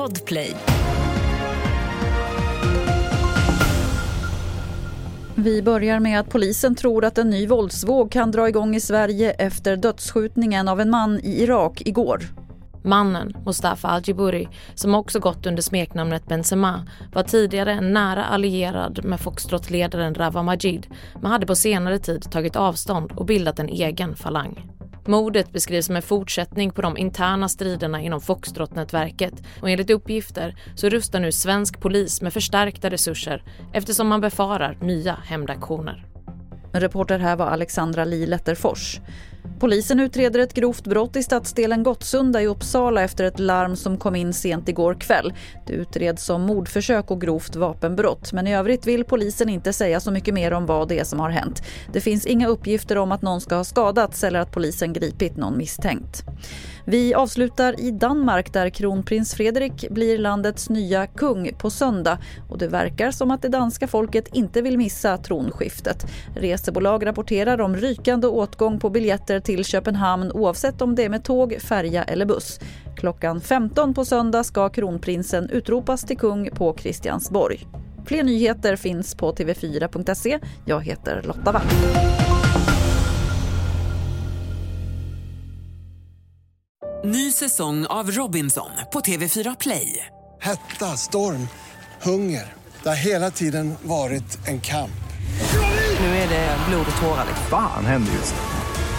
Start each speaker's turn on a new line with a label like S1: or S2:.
S1: Podplay.
S2: Vi börjar med att polisen tror att en ny våldsvåg kan dra igång i Sverige efter dödsskjutningen av en man i Irak igår.
S3: Mannen, Mustafa Al-Jiburi, som också gått under smeknamnet Benzema, var tidigare en nära allierad med Foxtrot-ledaren Rawa Majid men hade på senare tid tagit avstånd och bildat en egen falang. Mordet beskrivs som en fortsättning på de interna striderna inom Foxtrot-nätverket och enligt uppgifter så rustar nu svensk polis med förstärkta resurser eftersom man befarar nya hämndaktioner.
S2: Reporter här var Alexandra Li Letterfors. Polisen utreder ett grovt brott i stadsdelen Gottsunda i Uppsala efter ett larm som kom in sent igår kväll. Det utreds som mordförsök och grovt vapenbrott men i övrigt vill polisen inte säga så mycket mer om vad det är som har hänt. Det finns inga uppgifter om att någon ska ha skadats eller att polisen gripit någon misstänkt. Vi avslutar i Danmark där kronprins Fredrik blir landets nya kung på söndag och det verkar som att det danska folket inte vill missa tronskiftet. Resebolag rapporterar om rykande åtgång på biljetter till Köpenhamn oavsett om det är med tåg, färja eller buss. Klockan 15 på söndag ska kronprinsen utropas till kung på Kristiansborg. Fler nyheter finns på tv4.se. Jag heter Lotta Wall.
S1: Ny säsong av Robinson på TV4 Play.
S4: Hetta, storm, hunger. Det har hela tiden varit en kamp.
S1: Nu är det blod och tårar.
S5: Fan händer just nu.